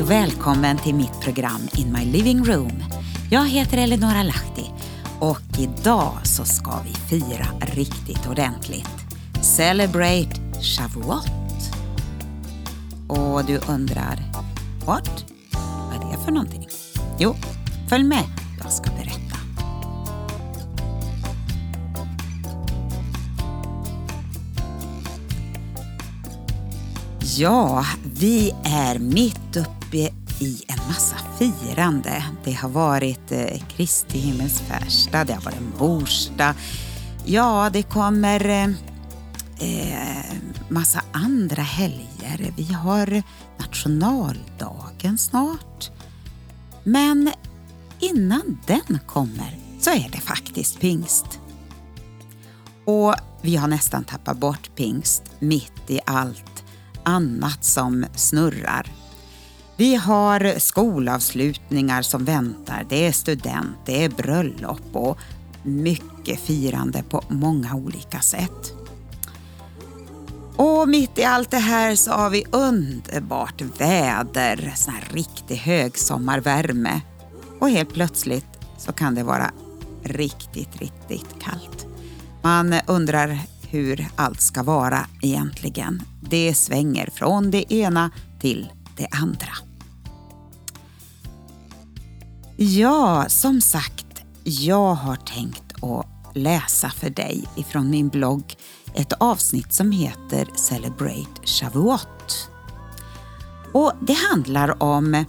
Hej och välkommen till mitt program In My Living Room. Jag heter Eleonora Lahti och idag så ska vi fira riktigt ordentligt. Celebrate Shavuot. Och du undrar, what? Vad är det för någonting? Jo, följ med, jag ska berätta. Ja, vi är mitt uppe i en massa firande. Det har varit eh, Kristi himmelsfärdsdag, det har varit en. Ja, det kommer eh, eh, massa andra helger. Vi har nationaldagen snart. Men innan den kommer så är det faktiskt pingst. Och vi har nästan tappat bort pingst mitt i allt annat som snurrar. Vi har skolavslutningar som väntar, det är student, det är bröllop och mycket firande på många olika sätt. Och mitt i allt det här så har vi underbart väder, sån här riktig högsommarvärme. Och helt plötsligt så kan det vara riktigt, riktigt kallt. Man undrar hur allt ska vara egentligen. Det svänger från det ena till det andra. Ja, som sagt, jag har tänkt att läsa för dig ifrån min blogg ett avsnitt som heter Celebrate Shavuot. Och det handlar om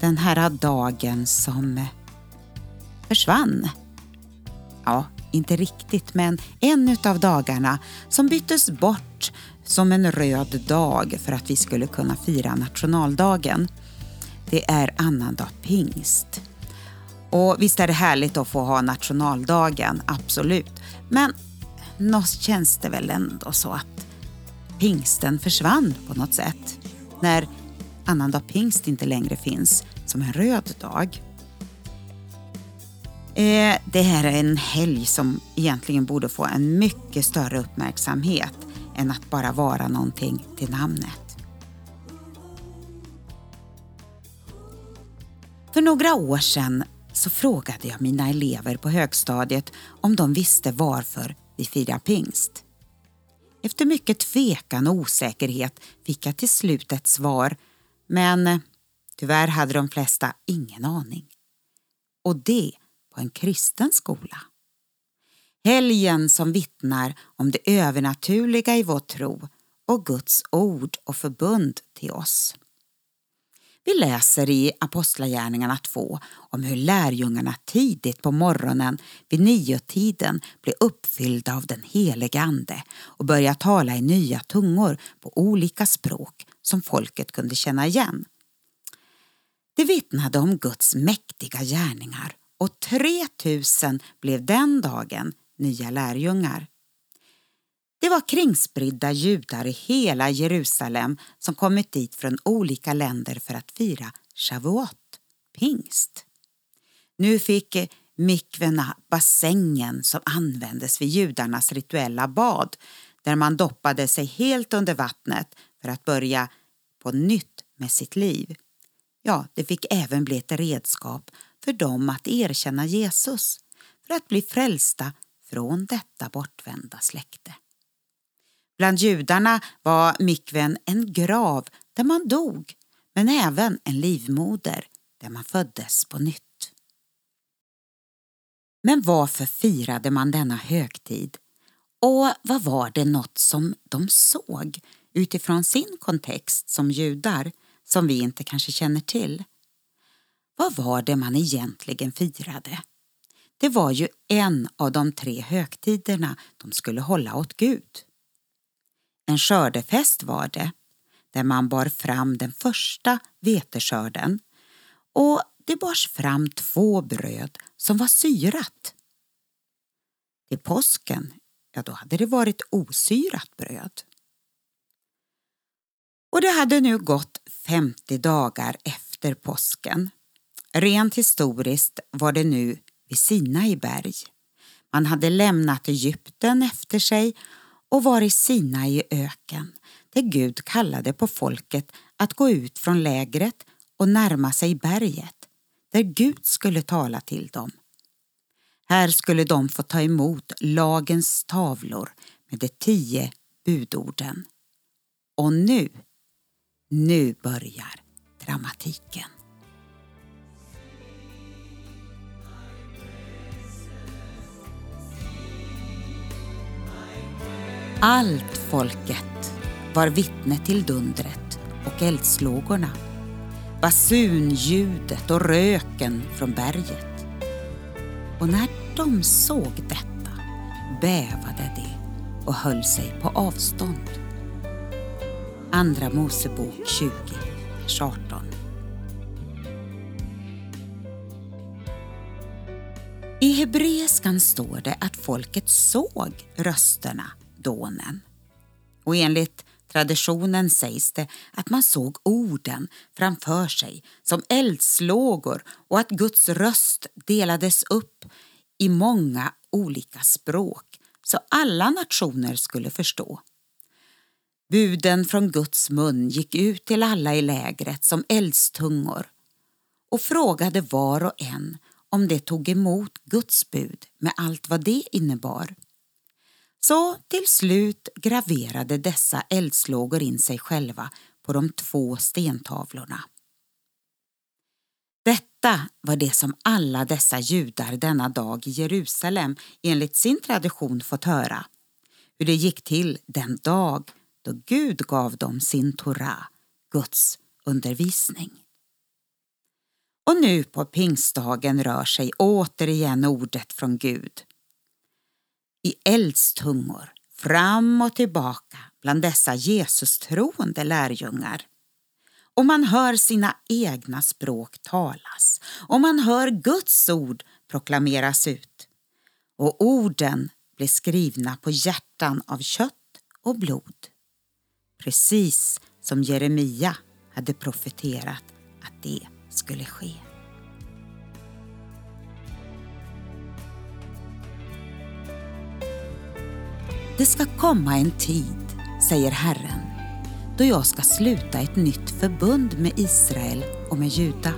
den här dagen som försvann. Ja, inte riktigt, men en av dagarna som byttes bort som en röd dag för att vi skulle kunna fira nationaldagen. Det är annandag pingst. Och visst är det härligt att få ha nationaldagen, absolut. Men något känns det väl ändå så att pingsten försvann på något sätt. När annandag pingst inte längre finns som en röd dag. Eh, det här är en helg som egentligen borde få en mycket större uppmärksamhet än att bara vara någonting till namnet. För några år sedan så frågade jag mina elever på högstadiet om de visste varför vi firar pingst. Efter mycket tvekan och osäkerhet fick jag till slut ett svar men tyvärr hade de flesta ingen aning. Och det på en kristen skola. Helgen som vittnar om det övernaturliga i vår tro och Guds ord och förbund till oss. Vi läser i Apostlagärningarna 2 om hur lärjungarna tidigt på morgonen vid niotiden blev uppfyllda av den helige Ande och började tala i nya tungor på olika språk som folket kunde känna igen. Det vittnade om Guds mäktiga gärningar och 3000 blev den dagen nya lärjungar. Det var kringspridda judar i hela Jerusalem som kommit dit från olika länder för att fira shavuot, pingst. Nu fick mikvena bassängen som användes vid judarnas rituella bad där man doppade sig helt under vattnet för att börja på nytt med sitt liv. Ja, det fick även bli ett redskap för dem att erkänna Jesus för att bli frälsta från detta bortvända släkte. Bland judarna var mikven en grav där man dog men även en livmoder där man föddes på nytt. Men varför firade man denna högtid? Och vad var det något som de såg utifrån sin kontext som judar som vi inte kanske känner till? Vad var det man egentligen firade? Det var ju en av de tre högtiderna de skulle hålla åt Gud. En skördefest var det, där man bar fram den första veteskörden och det bars fram två bröd som var syrat. Till påsken, ja då hade det varit osyrat bröd. Och det hade nu gått 50 dagar efter påsken Rent historiskt var det nu vid Sinai berg. Man hade lämnat Egypten efter sig och var i Sinai öken där Gud kallade på folket att gå ut från lägret och närma sig berget där Gud skulle tala till dem. Här skulle de få ta emot lagens tavlor med de tio budorden. Och nu, nu börjar dramatiken. Allt folket var vittne till dundret och eldslågorna, basunljudet och röken från berget. Och när de såg detta bävade de och höll sig på avstånd. Andra Mosebok 20, vers 18. I hebreiskan står det att folket såg rösterna dånen. Och enligt traditionen sägs det att man såg orden framför sig som eldslågor och att Guds röst delades upp i många olika språk så alla nationer skulle förstå. Buden från Guds mun gick ut till alla i lägret som eldstungor och frågade var och en om de tog emot Guds bud med allt vad det innebar. Så till slut graverade dessa eldslågor in sig själva på de två stentavlorna. Detta var det som alla dessa judar denna dag i Jerusalem enligt sin tradition fått höra. Hur det gick till den dag då Gud gav dem sin Torah, Guds undervisning. Och nu på pingstdagen rör sig återigen ordet från Gud i eldstungor fram och tillbaka bland dessa Jesus-troende lärjungar. Och man hör sina egna språk talas och man hör Guds ord proklameras ut. Och orden blir skrivna på hjärtan av kött och blod. Precis som Jeremia hade profeterat att det skulle ske. Det ska komma en tid, säger Herren, då jag ska sluta ett nytt förbund med Israel och med Juda.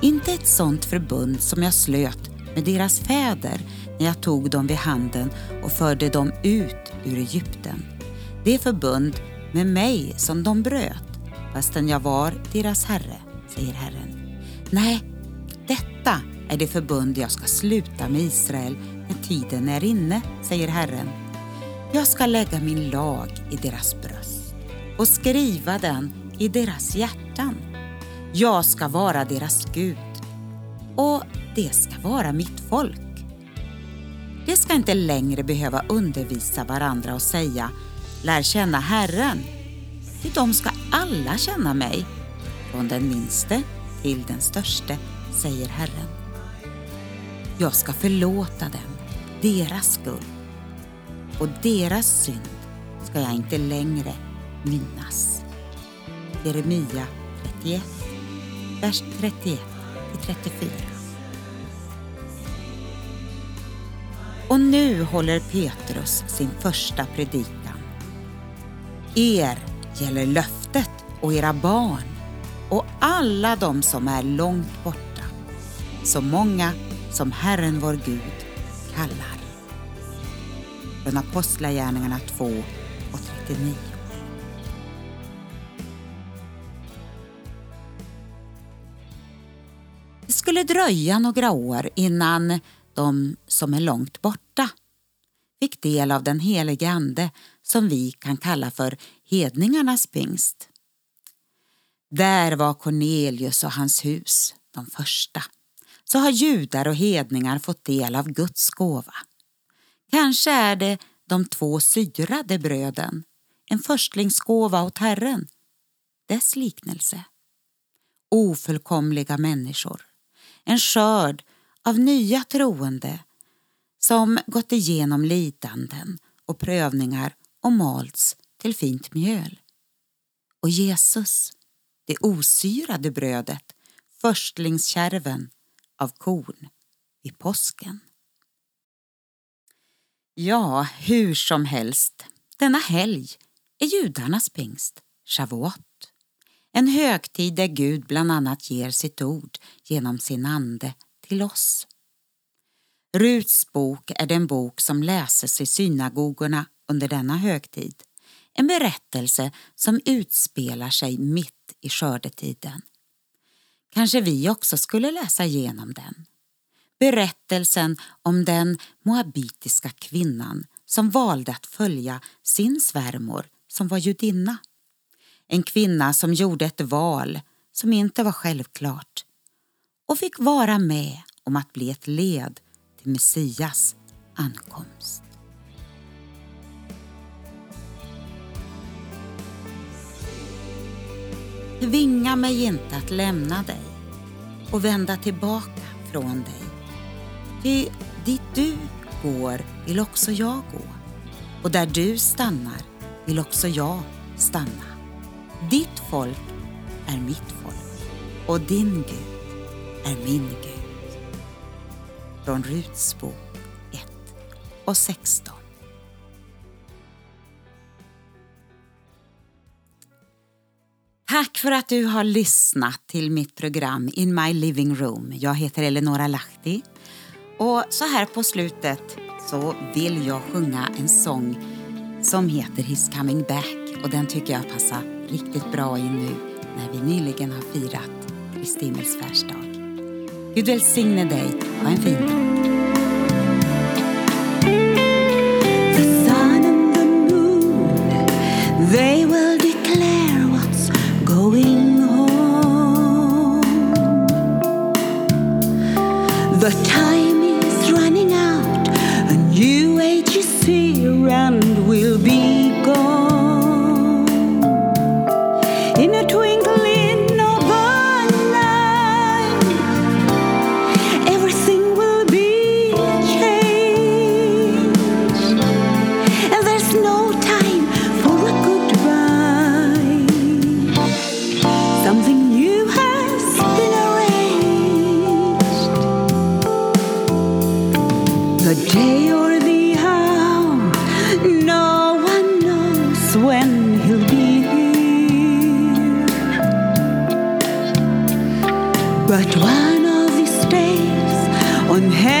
Inte ett sådant förbund som jag slöt med deras fäder när jag tog dem vid handen och förde dem ut ur Egypten. Det förbund med mig som de bröt, fastän jag var deras herre, säger Herren. Nej, detta är det förbund jag ska sluta med Israel när tiden är inne, säger Herren. Jag ska lägga min lag i deras bröst och skriva den i deras hjärtan. Jag ska vara deras Gud och det ska vara mitt folk. De ska inte längre behöva undervisa varandra och säga lär känna Herren. För de ska alla känna mig, från den minste till den störste, säger Herren. Jag ska förlåta dem, deras skuld och deras synd ska jag inte längre minnas. Jeremia 31, vers 31 34. Och nu håller Petrus sin första predikan. Er gäller löftet och era barn och alla de som är långt borta, så många som Herren vår Gud kallar från Apostlagärningarna 2 och 39. Det skulle dröja några år innan de som är långt borta fick del av den helige Ande som vi kan kalla för hedningarnas pingst. Där var Cornelius och hans hus de första. Så har judar och hedningar fått del av Guds gåva. Kanske är det de två syrade bröden, en förstlingsgåva åt Herren, dess liknelse. Ofullkomliga människor, en skörd av nya troende som gått igenom lidanden och prövningar och malts till fint mjöl. Och Jesus, det osyrade brödet, förstlingskärven av korn vid påsken. Ja, hur som helst. Denna helg är judarnas pingst, shavuot. En högtid där Gud bland annat ger sitt ord genom sin ande till oss. Ruts bok är den bok som läses i synagogorna under denna högtid. En berättelse som utspelar sig mitt i skördetiden. Kanske vi också skulle läsa igenom den. Berättelsen om den moabitiska kvinnan som valde att följa sin svärmor som var judinna. En kvinna som gjorde ett val som inte var självklart och fick vara med om att bli ett led till Messias ankomst. Tvinga mig inte att lämna dig och vända tillbaka från dig. Ty dit du går vill också jag gå och där du stannar vill också jag stanna. Ditt folk är mitt folk och din Gud är min Gud. Från Ruts bok 1 och 16. Tack för att du har lyssnat till mitt program In My Living Room. Jag heter Eleonora Lahti och så här på slutet så vill jag sjunga en sång som heter He's coming back och den tycker jag passar riktigt bra in nu när vi nyligen har firat Kristi himmelsfärdsdag. Gud välsigne dig. Ha en fin dag. But one of these days, on heaven's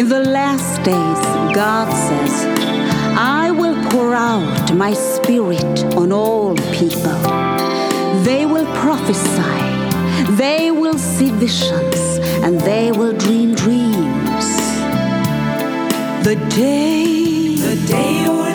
In the last days, God says, pour out my spirit on all people. They will prophesy, they will see visions, and they will dream dreams. The day, the day